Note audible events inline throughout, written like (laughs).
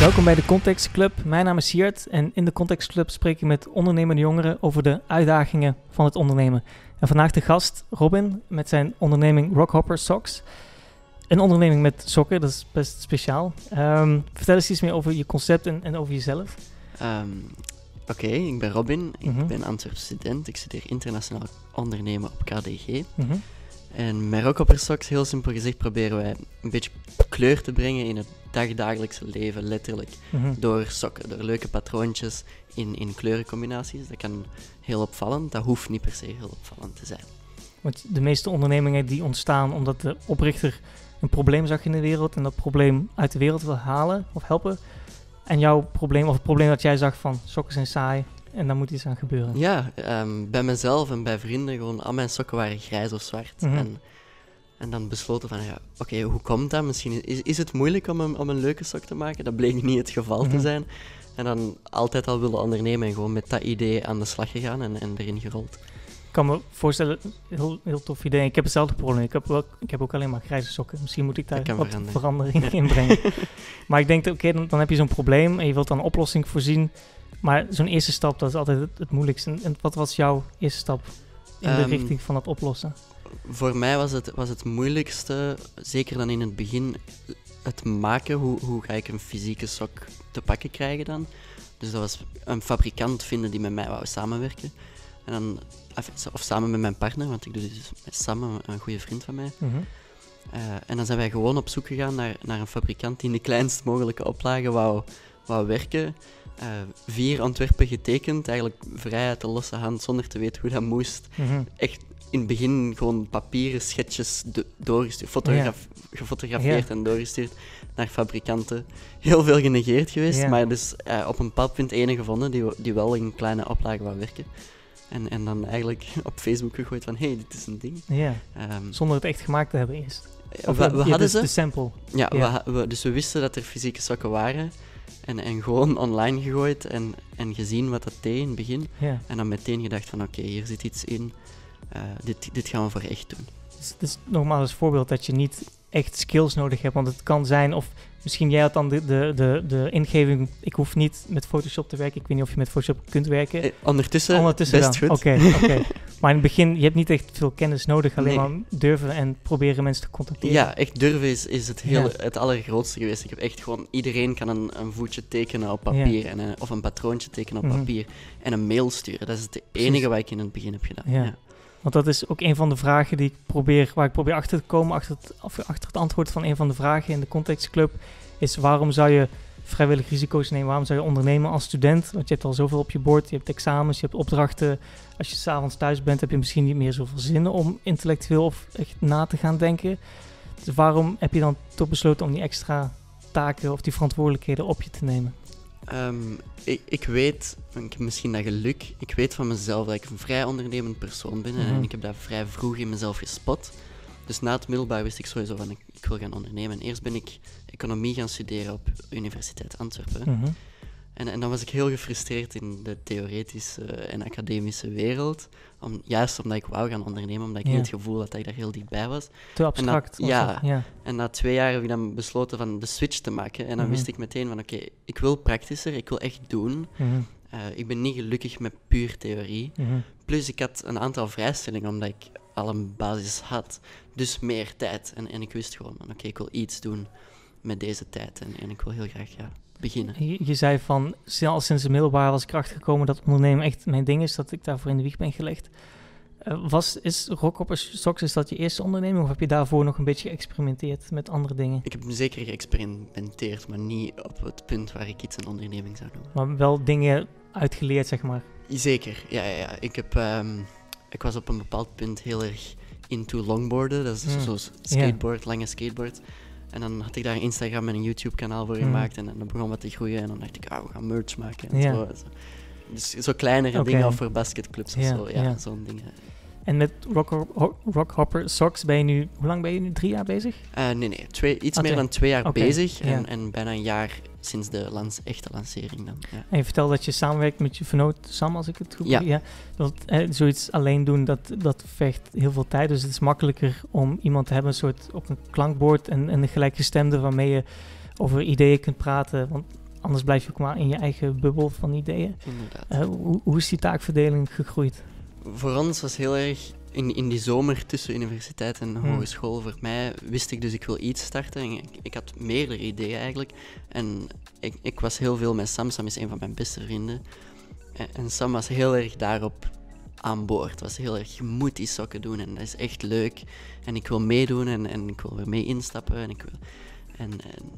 Welkom bij de Context Club. Mijn naam is Siert en in de Context Club spreek ik met ondernemende jongeren over de uitdagingen van het ondernemen. En vandaag de gast Robin met zijn onderneming Rockhopper Socks. Een onderneming met sokken, dat is best speciaal. Ehm, vertel eens iets meer over je concept en, en over jezelf. Ehm, Oké, ik ben Robin. Ik Mhm. ben Antwerpse student. Ik studeer internationaal ondernemen op KDG. Mhm. En met Rockhopper Socks, heel simpel gezegd, proberen wij een beetje kleur te brengen in het dagdagelijkse leven, letterlijk. Mhm. Door sokken, door leuke patroontjes in, in kleurencombinaties. Dat kan heel opvallend, dat hoeft niet per se heel opvallend te zijn. Want de meeste ondernemingen die ontstaan omdat de oprichter een probleem zag in de wereld en dat probleem uit de wereld wil halen of helpen. En jouw probleem, of het probleem dat jij zag van sokken zijn saai en daar moet iets aan gebeuren. Ja, ehm, bij mezelf en bij vrienden, gewoon al mijn sokken waren grijs of zwart. Mhm. En, en dan besloten van, ja, oké, hoe komt dat? Misschien is, is het moeilijk om een, om een leuke sok te maken. Dat bleek niet het geval Mhm. te zijn. En dan altijd al willen ondernemen en gewoon met dat idee aan de slag gegaan en, en erin gerold. Ik kan me voorstellen, heel, heel tof idee. Ik heb hetzelfde probleem. Ik heb, wel, ik heb ook alleen maar grijze sokken. Misschien moet ik daar wat veranderen. verandering in brengen. (laughs) maar ik denk, oké, dan, dan heb je zo'n probleem en je wilt dan een oplossing voorzien. Maar zo'n eerste stap, dat is altijd het, het moeilijkste. En wat was jouw eerste stap in de Ehm, richting van dat oplossen? Voor mij was het, was het moeilijkste, zeker dan in het begin, het maken. Hoe, hoe ga ik een fysieke sok te pakken krijgen dan? Dus dat was een fabrikant vinden die met mij wou samenwerken. En dan, of, samen met mijn partner, want ik doe dit dus met Sam, een- goede vriend van mij. Mhm. Eh, en dan zijn wij gewoon op zoek gegaan naar, naar een fabrikant die in de kleinst mogelijke oplage wou, wou werken. Eh, vier ontwerpen getekend, eigenlijk vrij uit de losse hand, zonder te weten hoe dat moest Mhm. echt in het begin gewoon papieren schetsjes do- doorgestuurd, fotograf- gefotografeerd en doorgestuurd naar fabrikanten. Heel veel genegeerd geweest, Ja. maar dus eh, op een bepaald punt ene gevonden die, die wel in kleine oplagen wou werken. En, en dan eigenlijk (laughs) op Facebook gegooid van, hé, hey, dit is een ding. Ja, Ehm, zonder het echt gemaakt te hebben eerst. we, Of, we hadden dus ze, De sample. ja, we- dus we wisten dat er fysieke sokken waren. En, en gewoon online gegooid en, en gezien wat dat deed in het begin. Ja. En dan meteen gedacht van, oké, hier zit iets in. Eh, dit, dit gaan we voor echt doen. Dus het is nogmaals als voorbeeld dat je niet echt skills nodig hebt. Want het kan zijn, of misschien jij had dan de, de, de, de ingeving, ik hoef niet met Photoshop te werken. Ik weet niet of je met Photoshop kunt werken. Eh, ondertussen, Ondertussen best goed. Oké, (laughs) oké. Maar in het begin, je hebt niet echt veel kennis nodig. Alleen Nee. maar durven en proberen mensen te contacteren. Ja, echt durven is, is het, hele, Ja. het allergrootste geweest. Ik heb echt gewoon... Iedereen kan een, een voetje tekenen op papier. En een- of een patroontje tekenen op Mhm. papier. En een mail sturen. Dat is het Precies. enige wat ik in het begin heb gedaan. Ja. Ja. Want dat is ook een van de vragen die ik probeer, waar ik probeer achter te komen, achter het, achter het antwoord van een van de vragen in de contextclub, is waarom zou je vrijwillig risico's nemen? Waarom zou je ondernemen als student? Want je hebt al zoveel op je bord, je hebt examens, je hebt opdrachten. Als je s'avonds thuis bent, heb je misschien niet meer zoveel zin om intellectueel of echt na te gaan denken. Dus waarom heb je dan toch besloten om die extra taken of die verantwoordelijkheden op je te nemen? Ehm, ik, ik weet, ik heb misschien dat geluk, ik weet van mezelf dat ik een vrij ondernemend persoon ben. Mhm. En ik heb dat vrij vroeg in mezelf gespot. Dus na het middelbaar wist ik sowieso van, ik, ik wil gaan ondernemen. En eerst ben ik economie gaan studeren op Universiteit Antwerpen. Mhm. En, en dan was ik heel gefrustreerd in de theoretische en academische wereld. Om, juist omdat ik wou gaan ondernemen, omdat ik Ja. niet het gevoel had dat ik daar heel dichtbij was. Te abstract. ja. dat? ja. En na twee jaar heb ik dan besloten van de switch te maken. En dan Mhm. wist ik meteen van oké, ik wil praktischer, ik wil echt doen. Mhm. Eh, ik ben niet gelukkig met puur theorie. Mhm. Plus ik had een aantal vrijstellingen omdat ik al een basis had. Dus meer tijd. En, en ik wist gewoon van oké, ik wil iets doen met deze tijd. En, en ik wil heel graag ja, beginnen. Je, je zei van, al sinds de middelbare was ik erachter gekomen dat ondernemen echt mijn ding is, dat ik daarvoor in de wieg ben gelegd. Eh, was, is Rockhoppers Socks, is dat je eerste onderneming of heb je daarvoor nog een beetje geëxperimenteerd met andere dingen? Ik heb zeker geëxperimenteerd, maar niet op het punt waar ik iets een onderneming zou noemen. Maar wel dingen uitgeleerd, zeg maar. Zeker, ja, ja, ja. Ik, heb, ehm, ik was op een bepaald punt heel erg into longboarden. Dat is Hmm. zo'n skateboard, lange skateboard. En dan had ik daar een Instagram en een YouTube-kanaal voor Hmm. gemaakt. En, en dat begon wat te groeien. En dan dacht ik, ah, we gaan merch maken. En zo, zo. Dus zo kleinere dingen of voor basketclubs of zo. Ja, zo'n dingen. En met Rock, Rockhopper Socks ben je nu, hoe lang ben je nu? Drie jaar bezig? Eh, nee, nee. Twee, iets Ah, meer dan twee jaar bezig. En, en bijna een jaar sinds de lans, echte lancering dan. Ja. En je vertelde dat je samenwerkt met je vernoot Sam, als ik het goed Ja. ja. Dat, eh, zoiets alleen doen, dat, dat vecht heel veel tijd. Dus het is makkelijker om iemand te hebben, een soort op een klankbord en, en een gelijkgestemde waarmee je over ideeën kunt praten. Want anders blijf je ook maar in je eigen bubbel van ideeën. Inderdaad. Eh, hoe, hoe is die taakverdeling gegroeid? Voor ons was heel erg in, in die zomer tussen universiteit en Hmm. hogeschool. Voor mij wist ik dus ik wil iets starten. En ik, ik had meerdere ideeën eigenlijk. En ik, ik was heel veel met Sam. Sam is een van mijn beste vrienden. En, en Sam was heel erg daarop aan boord. Was heel erg, je moet die sokken doen en dat is echt leuk. En ik wil meedoen en, en ik wil er mee instappen. En, ik wil, en, en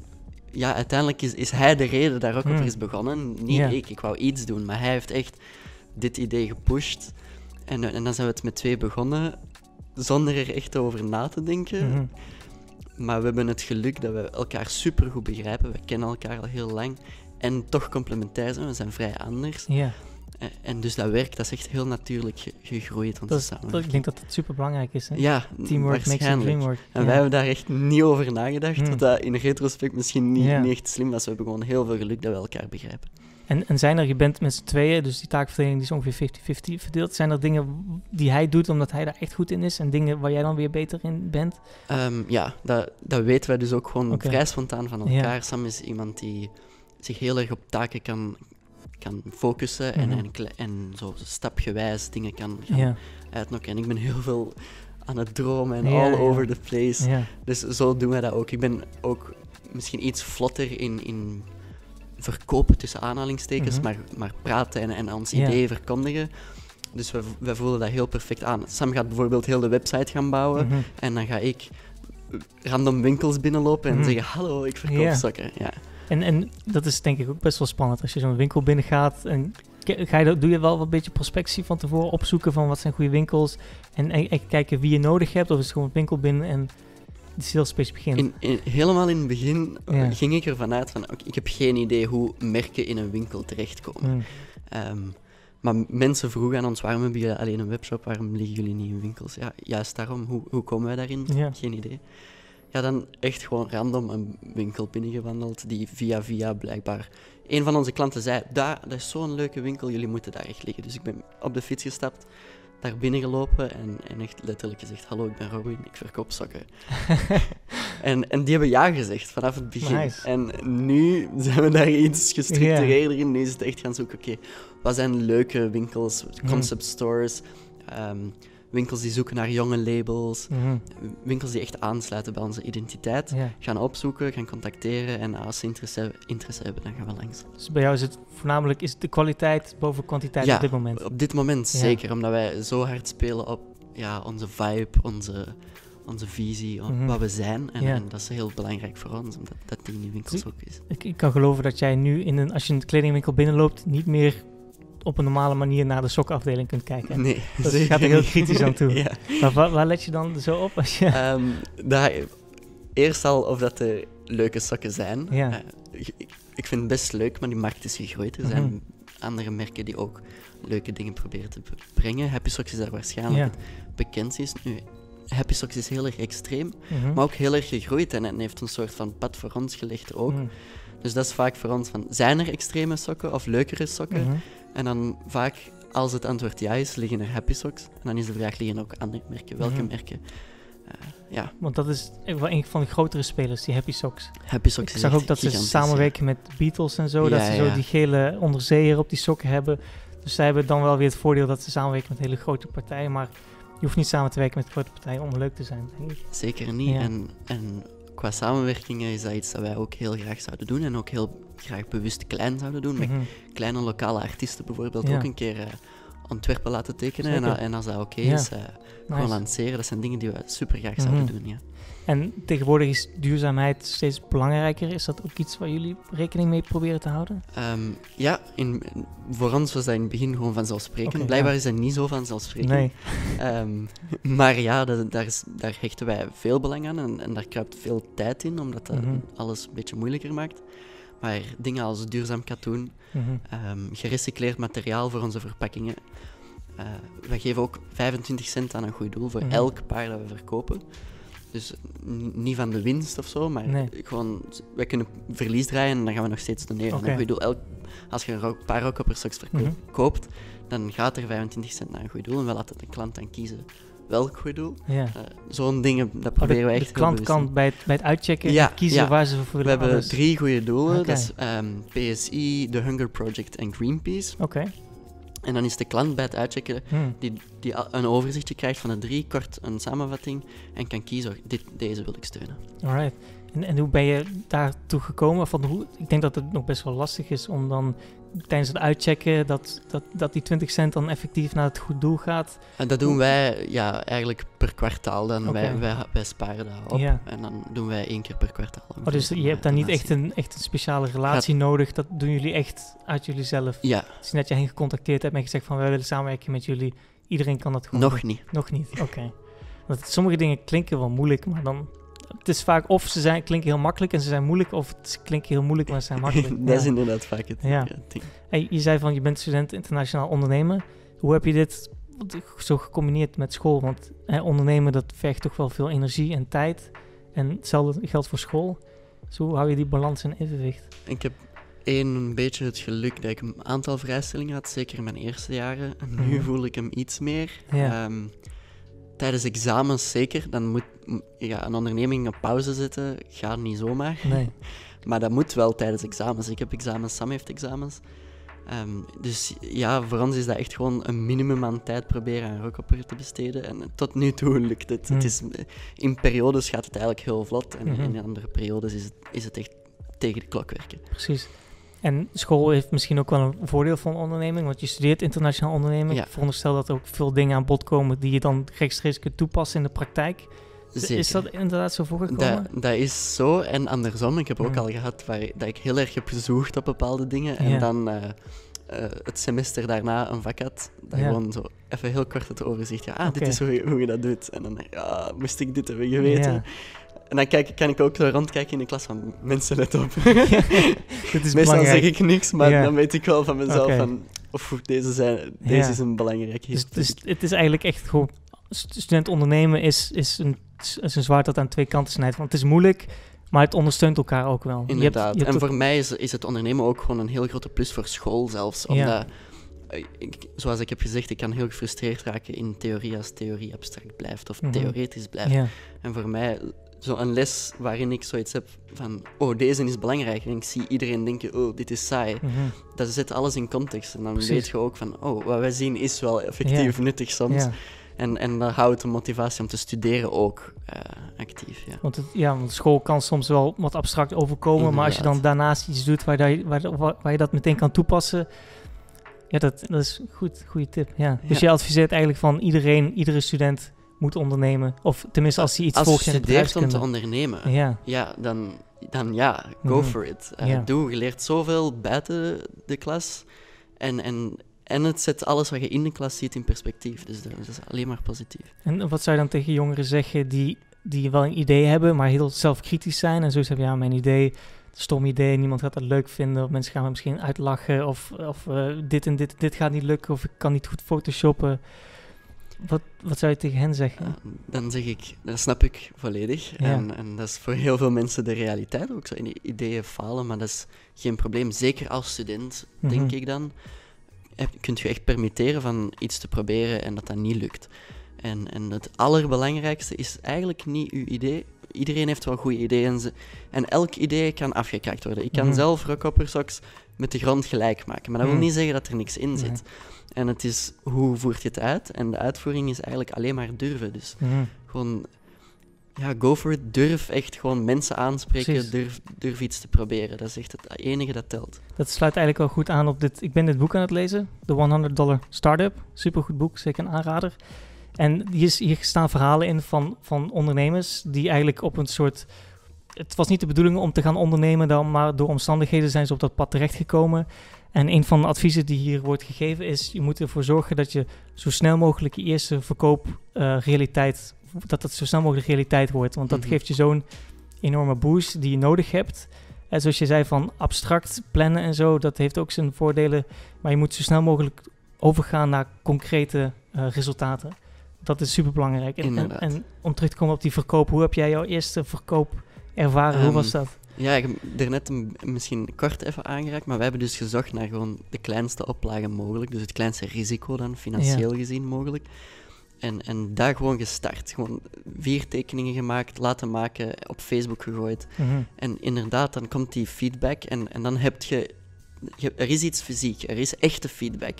ja, uiteindelijk is, is hij de reden daar ook Hmm. over is begonnen. Niet ik, ik wou iets doen. Maar hij heeft echt dit idee gepusht. En, en dan zijn we het met twee begonnen, zonder er echt over na te denken. Mhm. Maar we hebben het geluk dat we elkaar super goed begrijpen. We kennen elkaar al heel lang. En toch complementair zijn. We zijn vrij anders. Ja, En, en dus dat werk, dat is echt heel natuurlijk ge- gegroeid. Onze dat is, dat, ik denk dat het super belangrijk is. Hè? Ja, Teamwork makes the waarschijnlijk. dream work. En Ja. wij hebben daar echt niet over nagedacht. Wat dat in retrospect misschien niet, Ja. niet echt slim was. We hebben gewoon heel veel geluk dat we elkaar begrijpen. En, en zijn er, je bent met z'n tweeën, dus die taakverdeling die is ongeveer 50-50 verdeeld. Zijn er dingen die hij doet omdat hij daar echt goed in is en dingen waar jij dan weer beter in bent? Ehm, ja, dat, dat weten wij dus ook gewoon vrij spontaan van Ja. elkaar. Sam is iemand die zich heel erg op taken kan, kan focussen en, Mhm. en, en zo stapgewijs dingen kan gaan Ja, uitnokken. En ik ben heel veel aan het dromen en Ja, all over the place. Dus zo doen wij dat ook. Ik ben ook misschien iets vlotter in, in verkopen tussen aanhalingstekens, Mhm. maar, maar praten en, en ons Ja. ideeën verkondigen. Dus we, we voelen dat heel perfect aan. Sam gaat bijvoorbeeld heel de website gaan bouwen. Mhm. En dan ga ik random winkels binnenlopen en Mhm. zeggen: Hallo, ik verkoop Ja. sokken. Ja. En, en dat is denk ik ook best wel spannend als je zo'n winkel binnengaat. En ga je, doe je wel wat beetje prospectie van tevoren opzoeken van wat zijn goede winkels. En, en, en kijken wie je nodig hebt. Of is het gewoon een winkel binnen en sales pitch begint. In, in- helemaal in het begin Ja. ging ik ervan uit van: ik heb geen idee hoe merken in een winkel terechtkomen. Mm. Ehm, maar mensen vroegen aan ons: waarom hebben jullie alleen een webshop? Waarom liggen jullie niet in winkels? Ja, juist daarom. Hoe, hoe komen wij daarin? Ja. Geen idee. Ja, dan echt gewoon random een winkel binnengewandeld die via via blijkbaar... Een van onze klanten zei, daar, dat is zo'n leuke winkel, jullie moeten daar echt liggen. Dus ik ben op de fiets gestapt, daar binnen gelopen en, en echt letterlijk gezegd, hallo, ik ben Robin, ik verkoop sokken. (laughs) en, en die hebben ja gezegd vanaf het begin. Nice. En nu zijn we daar iets gestructureerder in. Nu is het echt gaan zoeken, oké, wat zijn leuke winkels, concept stores, ehm, winkels die zoeken naar jonge labels, Mhm. winkels die echt aansluiten bij onze identiteit. Gaan opzoeken, gaan contacteren en als ze interesse, interesse hebben, dan gaan we langs. Dus bij jou is het voornamelijk is de kwaliteit boven kwantiteit Ja, op dit moment. Op dit moment Ja. zeker, omdat wij zo hard spelen op ja, onze vibe, onze, onze visie, Mhm. wat we zijn. En, Ja. en dat is heel belangrijk voor ons, omdat dat die in die winkels ook is. Ik, ik kan geloven dat jij nu, in een, als je in een kledingwinkel binnenloopt, niet meer op een normale manier naar de sokafdeling kunt kijken. Nee, Dus (laughs) zeker gaat er heel kritisch aan toe. (laughs) ja. Maar waar, waar let je dan zo op als je... Ehm, dat, eerst al of dat er leuke sokken zijn. Ja. Eh, ik, ik vind het best leuk, maar die markt is gegroeid. Er Mhm. zijn andere merken die ook leuke dingen proberen te brengen. Happy Socks is daar waarschijnlijk het bekendst is. Nu, Happy Socks is heel erg extreem, Mhm. maar ook heel erg gegroeid en, en heeft een soort van pad voor ons gelegd ook. Mhm. Dus dat is vaak voor ons van, zijn er extreme sokken of leukere sokken? Mhm. En dan vaak, als het antwoord ja is, liggen er Happy Socks. En dan is de vraag, liggen ook andere merken? Welke merken? Eh, ja, Want dat is wel een van de grotere spelers, die Happy Socks. Happy Socks Ik zag ook dat ze samenwerken met Beatles en zo. dat ze zo die gele onderzeeër op die sokken hebben. Dus zij hebben dan wel weer het voordeel dat ze samenwerken met hele grote partijen. Maar je hoeft niet samen te werken met grote partijen om leuk te zijn, denk ik. ja. Zeker niet. En, en qua samenwerkingen is dat iets dat wij ook heel graag zouden doen. En ook heel graag bewust klein zouden doen. Met Mhm. kleine lokale artiesten bijvoorbeeld Ja. ook een keer eh, ontwerpen laten tekenen. En, en als dat oké Ja. is, eh, gewoon lanceren. Dat zijn dingen die we super graag zouden Mhm. doen, ja. En tegenwoordig is duurzaamheid steeds belangrijker. Is dat ook iets waar jullie rekening mee proberen te houden? Ehm, ja, in, voor ons was dat in het begin gewoon vanzelfsprekend. Blijkbaar ja. is dat niet zo vanzelfsprekend. Nee. Ehm, (laughs) maar ja, dat, daar, is- daar hechten wij veel belang aan en, en daar kruipt veel tijd in, omdat dat Mhm. alles een beetje moeilijker maakt. Maar dingen als duurzaam katoen, Mhm. ehm, gerecycleerd materiaal voor onze verpakkingen. Eh wij geven ook 25 cent aan een goed doel voor Mhm. elk paar dat we verkopen. Dus niet van de winst of zo, maar Nee. gewoon, wij kunnen verlies draaien en dan gaan we nog steeds doneren. Goed doel. Elk, als je een paar rookkoppers straks verkoopt, Mhm. koopt, dan gaat er 25 cent naar een goed doel en we laten de klant dan kiezen welk goed doel. Ja. Eh, Zo'n dingen, dat Oh, proberen de, we de echt klant heel bewust kan bij het, bij het uitchecken Ja, kiezen ja. waar ze voor We willen. hebben dat is- drie goede doelen. Dat is ehm, PSI, The Hunger Project en Greenpeace. Oké. En dan is de klant bij het uitchecken Hm. die, die een overzichtje krijgt van de drie, kort een samenvatting en kan kiezen, dit, deze wil ik steunen. Alright. En, en hoe ben je daartoe gekomen? Van hoe, ik denk dat het nog best wel lastig is om dan tijdens het uitchecken dat, dat, dat die 20 cent dan effectief naar het goed doel gaat. En dat doen wij ja, eigenlijk per kwartaal. Dan wij, wij, wij sparen dat op Ja. en dan doen wij één keer per kwartaal. Oh, dus je hebt daar niet echt een, echt een speciale relatie nodig. Dat doen jullie echt uit jullie zelf. Ja, is net je hen gecontacteerd hebt en gezegd van wij willen samenwerken met jullie. Iedereen kan dat gewoon nog niet. Nog niet, oké. (laughs) Want sommige dingen klinken wel moeilijk, maar dan... Het is vaak of ze zijn, klinken heel makkelijk en ze zijn moeilijk, of het klinken heel moeilijk, maar ze zijn makkelijk. (laughs) dat is inderdaad vaak het Ja. ja, ding. Hey, je zei van je bent student internationaal ondernemen. Hoe heb je dit zo gecombineerd met school? Want hè, ondernemen dat vergt toch wel veel energie en tijd. En hetzelfde geldt voor school. Dus hoe hou je die balans in evenwicht? Ik heb één een beetje het geluk dat ik een aantal vrijstellingen had, zeker in mijn eerste jaren. En nu voel ik hem iets meer. Ja. Ehm, tijdens examens zeker, dan moet ja, een onderneming op pauze zetten, gaat niet zomaar. Nee. (laughs) Maar dat moet wel tijdens examens. Ik heb examens, Sam heeft examens. Ehm, dus ja, voor ons is dat echt gewoon een minimum aan tijd proberen aan rockopper te besteden. En tot nu toe lukt het. Hmm. het is, in periodes gaat het eigenlijk heel vlot. En Mhm. in andere periodes is het, is het echt tegen de klok werken. Precies. En school heeft misschien ook wel een voordeel van onderneming, want je studeert internationaal ondernemen. Ja. Ik veronderstel dat er ook veel dingen aan bod komen die je dan rechtstreeks kunt toepassen in de praktijk. Zeker. Is dat inderdaad zo voorgekomen? Dat, dat is zo. En andersom, ik heb ook al gehad waar, dat ik heel erg heb gezocht op bepaalde dingen. En Ja. dan eh, eh, het semester daarna een vak had. Dat Ja. gewoon zo even heel kort het overzicht. Ja, ah, dit is hoe je, hoe je dat doet. En dan ja, moest ik dit hebben geweten. Ja. En dan kijk, kan ik ook zo rondkijken in de klas van mensen, let op. (laughs) Dit is (laughs) Meestal belangrijk. zeg ik niks, maar dan weet ik wel van mezelf van... Of deze, zijn, deze is een belangrijk. Dus, dus het is eigenlijk echt gewoon... st- Student ondernemen is, is, een, is een zwaard dat aan twee kanten snijdt. Want het is moeilijk, maar het ondersteunt elkaar ook wel. Je hebt- Inderdaad. je hebt en ook- voor mij is, is het ondernemen ook gewoon een heel grote plus voor school zelfs. Omdat, eh, ik, zoals ik heb gezegd, ik kan heel gefrustreerd raken in theorie als theorie abstract blijft of Mhm. theoretisch blijft. Ja, En voor mij, zo'n les waarin ik zoiets heb van, oh, deze is belangrijk. En ik zie iedereen denken, oh, dit is saai. mhm. Dat zet alles in context. En dan Precies. weet je ook van, oh, wat wij zien is wel effectief nuttig soms. ja. En, en dan houdt de motivatie om te studeren ook eh, actief, ja. Want, het, ja, want school kan soms wel wat abstract overkomen, maar als je dan daarnaast iets doet waar, je- waar, waar, waar je dat meteen kan toepassen, ja, dat, dat is goed, goede tip. Ja. Dus Ja. je adviseert eigenlijk van iedereen, iedere student moet ondernemen. Of tenminste als hij iets Als je volgt in de studeert om te ondernemen, Ja, Ja, dan, dan ja, go Mhm. for it. Eh, Ja. Doe, je leert zoveel buiten de klas. En, en, en het zet alles wat je in de klas ziet in perspectief. Dus dat, dat is alleen maar positief. en wat zou je dan tegen jongeren zeggen die, die wel een idee hebben, maar heel zelfkritisch zijn en zo zeggen, ja, mijn idee, stom idee, niemand gaat dat leuk vinden, of mensen gaan me misschien uitlachen, of, of eh, dit en dit, dit gaat niet lukken, of ik kan niet goed photoshoppen. Wat, wat zou je tegen hen zeggen? Dan zeg ik, dat snap ik volledig. Ja. En, en dat is voor heel veel mensen de realiteit. Ook zo in ideeën falen, maar dat is geen probleem. Zeker als student, denk Mhm. ik dan. Heb, kunt je echt permitteren van iets te proberen en dat dat niet lukt. En, en het allerbelangrijkste is eigenlijk niet uw idee. Iedereen heeft wel goede ideeën. En, en elk idee kan afgekraakt worden. Ik kan Mhm. zelf rockhoppersocks met de grond gelijk maken. Maar dat wil Mhm. niet zeggen dat er niks in zit. En het is hoe voert je het uit? En de uitvoering is eigenlijk alleen maar durven. Dus Mhm. gewoon, ja, go for it. Durf echt gewoon mensen aanspreken. Precies. Durf, durf iets te proberen. Dat is echt het enige dat telt. Dat sluit eigenlijk wel goed aan op dit. Ik ben dit boek aan het lezen, The 100 Dollar Startup. Supergoed boek, zeker een aanrader. En hier, staan verhalen in van, van ondernemers die eigenlijk op een soort. Het was niet de bedoeling om te gaan ondernemen dan, maar door omstandigheden zijn ze op dat pad terechtgekomen. En een van de adviezen die hier wordt gegeven is: je moet ervoor zorgen dat je zo snel mogelijk je eerste verkoop eh, realiteit, dat dat zo snel mogelijk realiteit wordt. Want dat Mhm. geeft je zo'n enorme boost die je nodig hebt. En zoals je zei, van abstract plannen en zo, dat heeft ook zijn voordelen. Maar je moet zo snel mogelijk overgaan naar concrete eh, resultaten. Dat is super belangrijk. En, en, om terug te komen op die verkoop, hoe heb jij jouw eerste verkoop ervaren? hoe Ehm, was dat? Ja, ik heb er net een- misschien kort even aangeraakt, maar wij hebben dus gezocht naar gewoon de kleinste oplage mogelijk. Dus het kleinste risico dan, financieel gezien mogelijk. En, en daar gewoon gestart. Gewoon vier tekeningen gemaakt, laten maken, op Facebook gegooid. Mhm. En inderdaad, dan komt die feedback en, en dan heb je, je- Er is iets fysiek, er is echte feedback.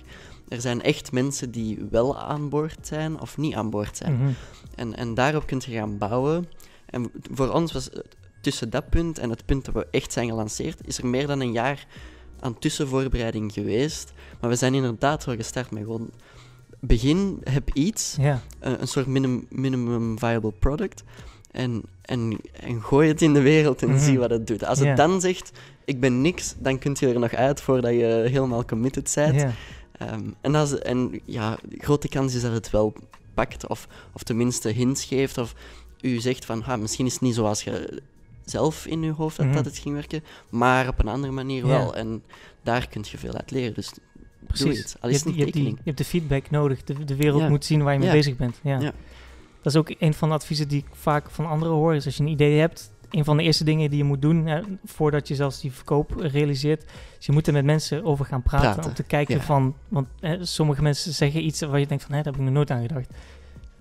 Er zijn echt mensen die wel aan boord zijn of niet aan boord zijn. Mhm. En, en daarop kun je gaan bouwen. En voor ons was tussen dat punt en het punt dat we echt zijn gelanceerd, is er meer dan een jaar aan tussenvoorbereiding geweest. Maar we zijn inderdaad wel gestart met gewoon... Begin, heb iets, Ja, een, een soort minim- minimum viable product. En, en, en gooi het in de wereld en Mhm. zie wat het doet. Als Ja. het dan zegt, ik ben niks, dan kun je er nog uit voordat je helemaal committed bent. ja. Ehm, en, als, en ja, de grote kans is dat het wel pakt, of, of tenminste hints geeft, of u zegt van, ha, misschien is het niet zoals je zelf in je hoofd had Mhm. dat het ging werken, maar op een andere manier wel. En daar kun je veel uit leren. Dus precies. het. Al je, hebt, je, hebt die, je hebt de feedback nodig. De, de wereld Ja. moet zien waar je mee Ja. bezig bent. Ja. Ja. Dat is ook een van de adviezen die ik vaak van anderen hoor. Is als je een idee hebt, een van de eerste dingen die je moet doen voordat je zelfs die verkoop realiseert, is je moet er met mensen over gaan praten. Om te kijken van, want hè, sommige mensen zeggen iets waar je denkt van, hè, daar heb ik nog nooit aan gedacht.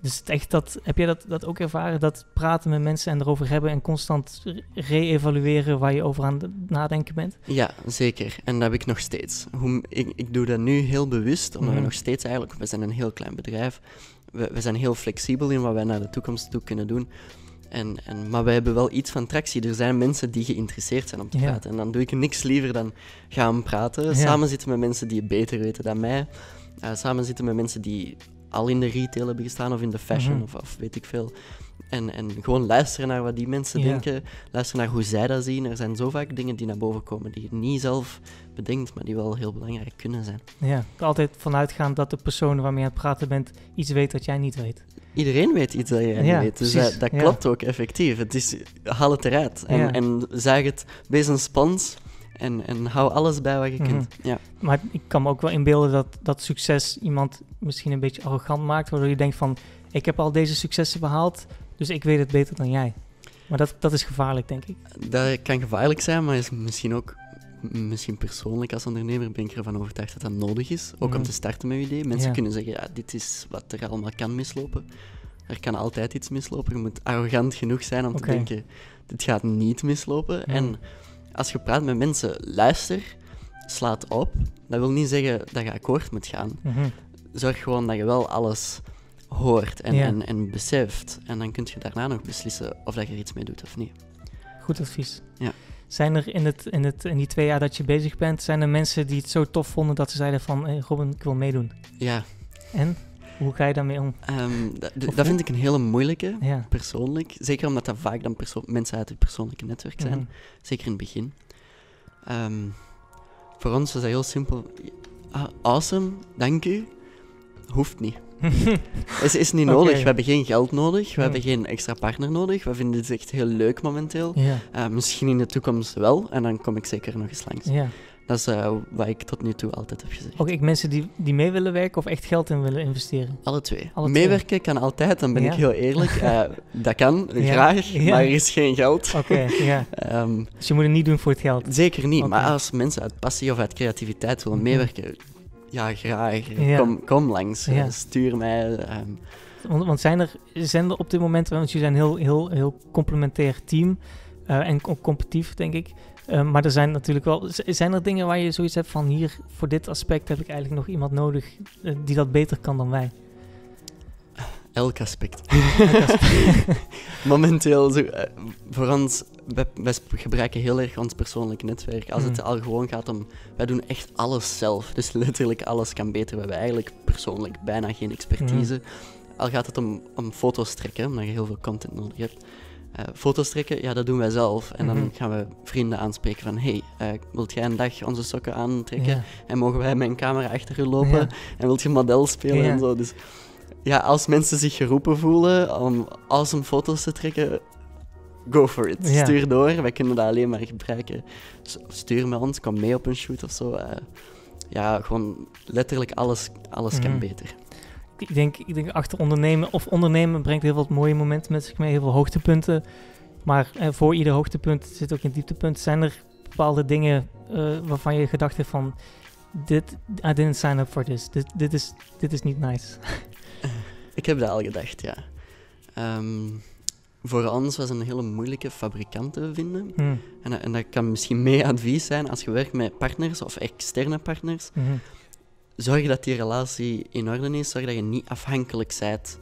Dus het echt dat, heb jij dat, dat ook ervaren? Dat praten met mensen en erover hebben en constant re- re-evalueren waar je over aan het nadenken bent? Ja, zeker. En dat heb ik nog steeds. Hoe, ik, ik doe dat nu heel bewust, omdat Mhm. we nog steeds eigenlijk... We zijn een heel klein bedrijf. We, we zijn heel flexibel in wat wij naar de toekomst toe kunnen doen. En, en, maar wij hebben wel iets van tractie. Er zijn mensen die geïnteresseerd zijn om te Ja. praten. En dan doe ik niks liever dan gaan praten. Ja. Samen zitten met mensen die het beter weten dan mij. Eh, samen zitten met mensen die al in de retail hebben gestaan of in de fashion Mhm. of, of weet ik veel. En, en gewoon luisteren naar wat die mensen denken. Luisteren naar hoe zij dat zien. Er zijn zo vaak dingen die naar boven komen die je niet zelf bedenkt, maar die wel heel belangrijk kunnen zijn. Ja, altijd vanuitgaan dat de persoon waarmee je aan het praten bent iets weet dat jij niet weet. Iedereen weet iets dat jij Ja, niet weet, dus dat, ja. klopt ook effectief. Het is, haal het eruit en, Ja. en zuig het, wees een spons en, en hou alles bij wat je Mhm. kunt. Ja. Maar ik kan me ook wel inbeelden dat, dat succes iemand misschien een beetje arrogant maakt, waardoor je denkt van, ik heb al deze successen behaald, dus ik weet het beter dan jij. Maar dat, dat is gevaarlijk, denk ik. Dat kan gevaarlijk zijn, maar is misschien ook, misschien persoonlijk als ondernemer ben ik ervan overtuigd dat dat nodig is. Ook Mhm. om te starten met je idee. Mensen Ja. kunnen zeggen, ja, dit is wat er allemaal kan mislopen. Er kan altijd iets mislopen. Je moet arrogant genoeg zijn om te denken, dit gaat niet mislopen. Mhm. En als je praat met mensen, luister, slaat op. Dat wil niet zeggen dat je akkoord moet gaan. Mhm. Zorg gewoon dat je wel alles hoort en, Ja. en, en beseft. En dan kun je daarna nog beslissen of dat je er iets mee doet of niet. Goed advies. Ja. Zijn er in, het, in, het, in die twee jaar dat je bezig bent, zijn er mensen die het zo tof vonden dat ze zeiden van, hey Robin, ik wil meedoen. Ja, En? Hoe ga je daarmee om? Ehm, dat, vind ik een hele moeilijke, Ja. persoonlijk. Zeker omdat dat vaak dan mensen uit het persoonlijke netwerk zijn. Mhm. Zeker in het begin. Ehm, voor ons was dat heel simpel. Ah, awesome, dank u. Hoeft niet. (laughs) Is, is niet nodig. We hebben geen geld nodig. We hebben geen extra partner nodig. We vinden dit echt heel leuk momenteel. Eh, misschien in de toekomst wel. En dan kom ik zeker nog eens langs. Dat is eh, wat ik tot nu toe altijd heb gezegd. Ook ik mensen die, die mee willen werken of echt geld in willen investeren. Alle twee. Alle twee. Meewerken kan altijd, dan ben Ja. ik heel eerlijk. Eh, (laughs) dat kan, Ja. graag, Ja. maar er is geen geld. Oké, ja. Ehm, Dus je moet het niet doen voor het geld. zeker niet, maar als mensen uit passie of uit creativiteit willen Mhm. meewerken, ja, graag. Ja. Kom, kom langs, Ja. eh, stuur mij. ehm, Want, want zijn, er, zijn er op dit moment, want jullie zijn een heel, heel, heel complementair team en competitief, denk ik. Eh, maar er zijn natuurlijk wel, zijn er dingen waar je zoiets hebt van hier, voor dit aspect heb ik eigenlijk nog iemand nodig eh, die dat beter kan dan wij? elk aspect. (laughs) (laughs) Momenteel, zo, eh, voor ons, wij, gebruiken heel erg ons persoonlijk netwerk. Als het Mhm. al gewoon gaat om, wij doen echt alles zelf. Dus (laughs) letterlijk alles kan beter. We hebben eigenlijk persoonlijk bijna geen expertise. Al gaat het om, om foto's trekken, omdat je heel veel content nodig hebt. Eh, foto's trekken, ja, dat doen wij zelf. En dan Mhm. gaan we vrienden aanspreken van... Hey, eh, wilt jij een dag onze sokken aantrekken? En mogen wij met een camera achter u lopen? En wilt je model spelen en zo? Dus ja, als mensen zich geroepen voelen om awesome foto's te trekken... Go for it. Stuur door. Wij kunnen dat alleen maar gebruiken. Stuur met ons, kom mee op een shoot of zo. Eh, ja, gewoon letterlijk alles, alles Mhm. kan beter. Ik denk, ik denk achter ondernemen, of ondernemen brengt heel wat mooie momenten met zich mee, heel veel hoogtepunten. Maar eh, voor ieder hoogtepunt zit ook een dieptepunt. Zijn er bepaalde dingen eh, waarvan je gedacht hebt van, dit, I didn't sign up for this. Dit, dit, is, dit is niet nice. (laughs) Ik heb dat al gedacht, ja. Ehm, voor ons was een hele moeilijke fabrikant te vinden. Hmm. En, dat- en dat kan misschien mee advies zijn als je werkt met partners of externe partners. Mhm. Zorg dat die relatie in orde is. Zorg dat je niet afhankelijk bent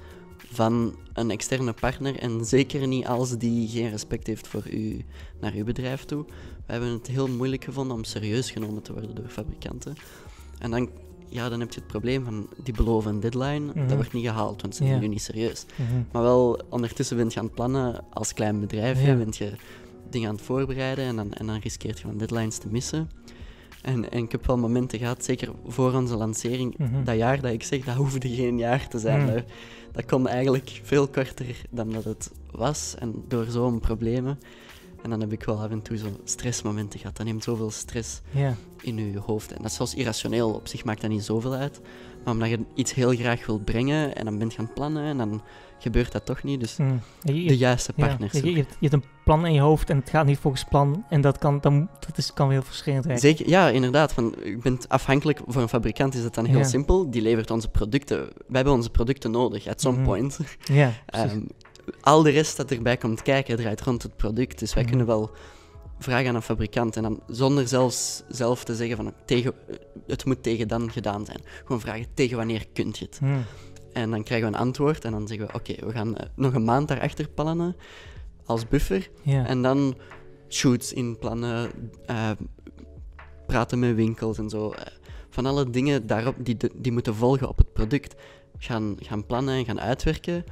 van een externe partner. En zeker niet als die geen respect heeft voor u naar uw bedrijf toe. We hebben het heel moeilijk gevonden om serieus genomen te worden door fabrikanten. En dan, ja, dan heb je het probleem van die beloven een deadline. Mhm. Dat wordt niet gehaald, want ze Ja. nemen u niet serieus. Mhm. Maar wel, ondertussen bent je aan het plannen als klein bedrijfje, Ja. bent je dingen aan het voorbereiden en dan, en dan riskeert je van deadlines te missen. En, en ik heb wel momenten gehad, zeker voor onze lancering, Mhm. dat jaar dat ik zeg, dat hoefde geen jaar te zijn. Mm. Dat, dat kon eigenlijk veel korter dan dat het was en door zo'n problemen. En dan heb ik wel af en toe zo stressmomenten gehad. Dat neemt zoveel stress in je hoofd. En dat is zelfs irrationeel. Op zich maakt dat niet zoveel uit. Maar omdat je iets heel graag wil brengen en dan bent je aan het plannen en dan gebeurt dat toch niet. Dus. Je- je- de juiste ja, partners. je, je, hebt, je hebt een plan in je hoofd en het gaat niet volgens plan. En dat kan, dan, dat is, kan heel frustrerend werken. Zeker, ja, inderdaad. Van, je bent afhankelijk voor een fabrikant is dat dan heel Ja. simpel. Die levert onze producten. Wij hebben onze producten nodig, at some Mhm. point. (laughs) Ja. Ehm, al de rest dat erbij komt kijken draait rond het product. Dus wij Mhm. kunnen wel vragen aan een fabrikant en dan zonder zelfs zelf te zeggen van tegen, het moet tegen dan gedaan zijn. Gewoon vragen tegen wanneer kunt je het. En dan krijgen we een antwoord en dan zeggen we oké, we gaan eh, nog een maand daarachter plannen als buffer. En dan shoots inplannen, eh, praten met winkels en zo. eh, van alle dingen daarop die, die moeten volgen op het product. Gaan, gaan plannen en gaan uitwerken.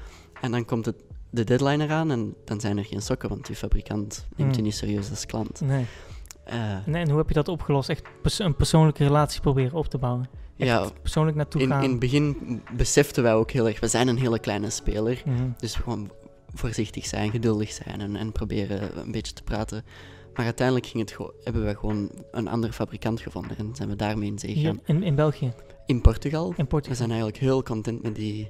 En dan komt het, de deadline eraan en dan zijn er geen sokken, want die fabrikant neemt je Hmm. niet serieus als klant. Nee. Eh, Nee, en hoe heb je dat opgelost? Echt pers- een persoonlijke relatie proberen op te bouwen. Echt ja, persoonlijk naartoe in, gaan. in het begin beseften wij ook heel erg, we zijn een hele kleine speler. Mhm. Dus gewoon voorzichtig zijn, geduldig zijn en, en proberen een beetje te praten. Maar uiteindelijk ging het hebben we gewoon een andere fabrikant gevonden en zijn we daarmee in zee Hier gegaan. in, in België, In Portugal. in We zijn eigenlijk heel content met die,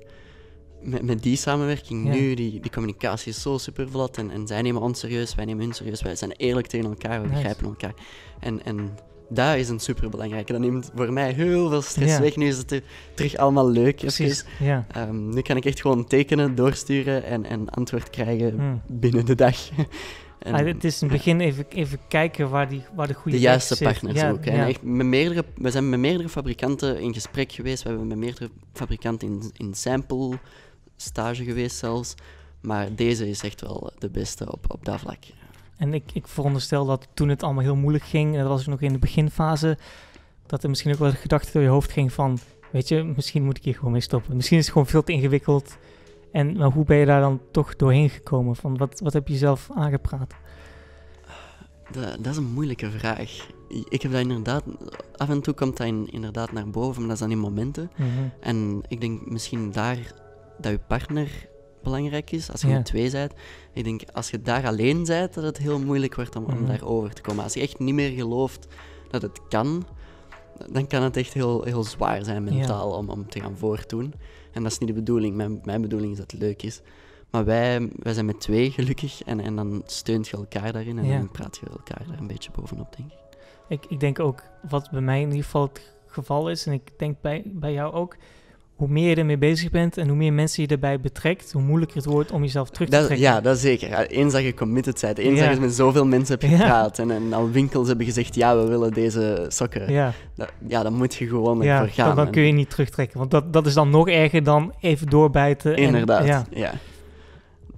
met, met die samenwerking Ja. nu. Die, die communicatie is zo super vlot en, en zij nemen ons serieus, wij nemen hun serieus. Wij zijn eerlijk tegen elkaar, we Nice. begrijpen elkaar. En, en dat is een super belangrijke. Dat neemt voor mij heel veel stress Ja. weg. Nu is het eh, terug allemaal leuk. Precies, even. ja. Ehm, nu kan ik echt gewoon tekenen, doorsturen en, en antwoord krijgen Mhm. binnen de dag. (laughs) en, Ah, het is in het begin even, even kijken waar, die, waar de goede de juiste partners Ja, ook. En echt met meerdere, we zijn met meerdere fabrikanten in gesprek geweest. We hebben met meerdere fabrikanten in, in sample stage geweest zelfs. Maar deze is echt wel de beste op, op dat vlak. En ik, ik veronderstel dat toen het allemaal heel moeilijk ging, en dat was nog in de beginfase, dat er misschien ook wel gedachte door je hoofd ging van, weet je, misschien moet ik hier gewoon mee stoppen. Misschien is het gewoon veel te ingewikkeld. En maar hoe ben je daar dan toch doorheen gekomen? Van wat, wat heb je zelf aangepraat? Dat, dat is een moeilijke vraag. Ik heb dat inderdaad... Af en toe komt dat in- inderdaad naar boven, maar dat dan in momenten. Mhm. En ik denk misschien daar dat je partner belangrijk is, als je Ja. met twee bent. Ik denk als je daar alleen bent, dat het heel moeilijk wordt om, om Mhm. daarover te komen. Als je echt niet meer gelooft dat het kan, dan kan het echt heel, heel zwaar zijn mentaal om, om te gaan voortdoen. En dat is niet de bedoeling. Mijn, mijn bedoeling is dat het leuk is. Maar wij, wij zijn met twee gelukkig en, en dan steunt je elkaar daarin en Ja. dan praat je elkaar daar een beetje bovenop, denk ik. Ik, ik denk ook, wat bij mij in ieder geval het geval is, en ik denk bij, bij jou ook, hoe meer je ermee bezig bent en hoe meer mensen je erbij betrekt, hoe moeilijker het wordt om jezelf terug te Dat, trekken. ja, dat zeker. Eens dat je committed bent, eens Ja. dat je met zoveel mensen hebt Ja. gepraat en, en al winkels hebben gezegd, ja, we willen deze sokken. Ja, ja, ja dan moet je gewoon ja ervoor gaan. dan, dan En- kun je niet terugtrekken. Want dat, dat is dan nog erger dan even doorbijten. en- Inderdaad, ja. ja.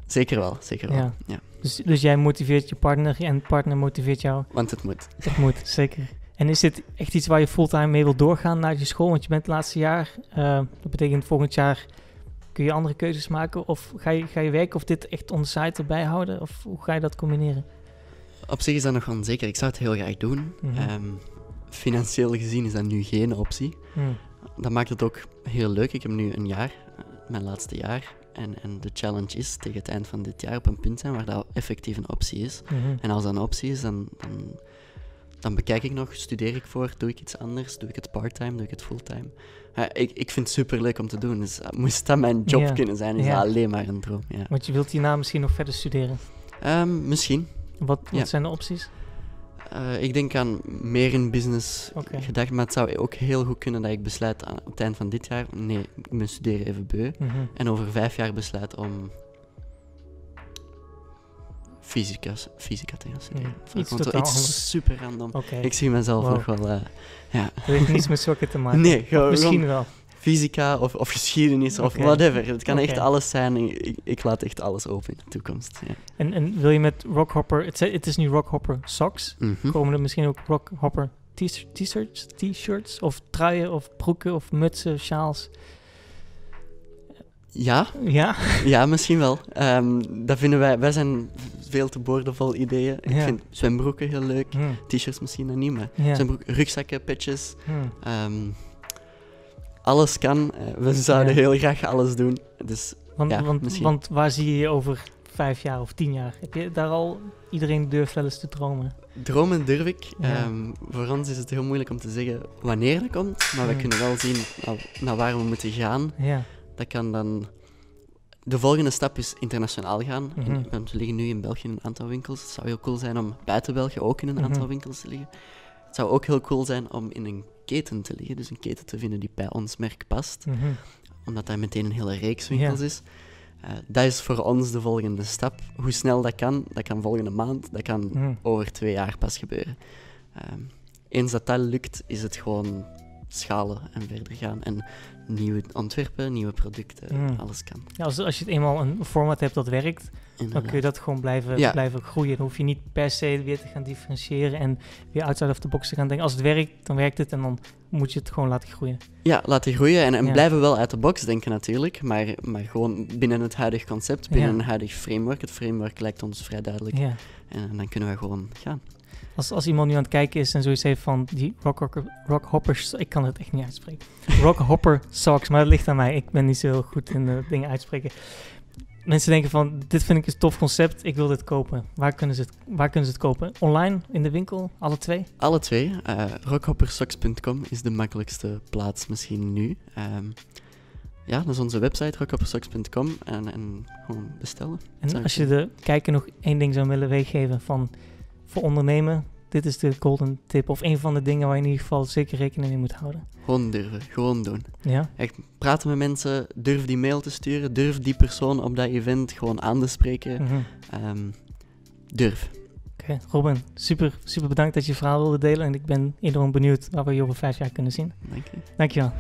Zeker wel, zeker wel. Ja. Dus, dus jij motiveert je partner en partner motiveert jou. Want het moet. Dat moet, zeker. En is dit echt iets waar je fulltime mee wil doorgaan naar je school? Want je bent het laatste jaar. eh, dat betekent volgend jaar kun je andere keuzes maken. Of ga je, ga je werken of dit echt on site erbij houden? Of hoe ga je dat combineren? Op zich is dat nog onzeker. Ik zou het heel graag doen. Mhm. Ehm, financieel gezien is dat nu geen optie. Hmm. Dat maakt het ook heel leuk. Ik heb nu een jaar, eh, mijn laatste jaar. En, en de challenge is tegen het eind van dit jaar op een punt zijn waar dat effectief een optie is. Mhm. En als dat een optie is, dan, dan, dan bekijk ik nog, studeer ik voor, doe ik iets anders, doe ik het parttime, doe ik het fulltime. Ja, ik, ik vind het super leuk om te doen. Dus eh, moest dat mijn job Ja. kunnen zijn, is Ja. dat alleen maar een droom. Ja. Want je wilt hierna misschien nog verder studeren. Ehm, misschien. Wat, wat zijn de opties? Eh, ik denk aan meer in business gedacht, maar het zou ook heel goed kunnen dat ik besluit aan, op het eind van dit jaar, nee, ik ben studeren even beu, Mhm. en over vijf jaar besluit om fysica, fysica te gaan studeren. Gewoon iets zo totaal iets super random. Ik zie mezelf Wow. nog wel, eh, ja. Dat heeft niets met sokken te maken. Nee, gewoon, Misschien wel. fysica of, of geschiedenis of whatever. Het kan echt alles zijn. Ik, ik laat echt alles open in de toekomst. Ja. En, en wil je met Rockhopper... Het, het is nu Rockhopper socks. Mhm. Komen er misschien ook Rockhopper t-shirts, t-shirts of truien of broeken of mutsen, sjaals? Ja, Ja? ja, misschien wel. Ehm, dat vinden wij, wij zijn veel te boordevol ideeën. Ik Ja. vind zwembroeken heel leuk. T-shirts misschien nog niet, maar Ja. zwembroeken, rugzakken, petjes. Hm. ehm, alles kan. Eh, we zouden heel graag alles doen. Dus Want, Ja, want, want waar zie je je over vijf jaar of tien jaar? Heb je daar al... Iedereen durft wel eens te dromen. dromen durf ik. Ja. Ehm, voor ons is het heel moeilijk om te zeggen wanneer dat komt. Maar we kunnen wel zien naar, naar waar we moeten gaan. Ja. Dat kan dan... De volgende stap is internationaal gaan. In- Mhm. we liggen nu in België in een aantal winkels. Het zou heel cool zijn om buiten België ook in een aantal Mhm. winkels te liggen. Het zou ook heel cool zijn om in een keten te liggen. Dus een keten te vinden die bij ons merk past. Mhm. Omdat dat meteen een hele reeks winkels is. Eh, dat is voor ons de volgende stap. Hoe snel dat kan, dat kan volgende maand. Dat kan over twee jaar pas gebeuren. Ehm, eens dat dat lukt, is het gewoon schalen en verder gaan. En nieuwe ontwerpen, nieuwe producten, Mm. alles kan. Ja, als, als je het eenmaal een format hebt dat werkt, dan kun je dat gewoon blijven, Ja. blijven groeien. Dan hoef je niet per se weer te gaan differentiëren en weer outside of the box te gaan denken. Als het werkt, dan werkt het en dan moet je het gewoon laten groeien. Ja, laten groeien en, en Ja. blijven wel uit de box denken natuurlijk, maar, maar gewoon binnen het huidige concept, binnen Ja. een huidig framework. Het framework lijkt ons vrij duidelijk en dan kunnen we gewoon gaan. Als, als iemand nu aan het kijken is en zoiets heeft van die rock, rock hoppers, ik kan het echt niet uitspreken. Rock hopper socks, maar dat ligt aan mij. Ik ben niet zo heel goed in de dingen uitspreken. Mensen denken van, dit vind ik een tof concept, ik wil dit kopen. Waar kunnen ze het, waar kunnen ze het kopen? Online, in de winkel, alle twee? Alle twee. eh rockhoppersocks.com is de makkelijkste plaats misschien nu. Ehm, ja, dat is onze website, rockhoppersocks.com en, en gewoon bestellen. En als je de kijker nog één ding zou willen meegeven van voor ondernemen, dit is de golden tip. Of een van de dingen waar je in ieder geval zeker rekening mee moet houden. Gewoon durven, gewoon doen. Ja? Echt praten met mensen, durf die mail te sturen, durf die persoon op dat event gewoon aan te spreken. Mhm. Ehm, durf. Oké, Robin, super, super bedankt dat je je verhaal wilde delen. En ik ben enorm benieuwd waar we je over vijf jaar kunnen zien. Dank je. Dankjewel.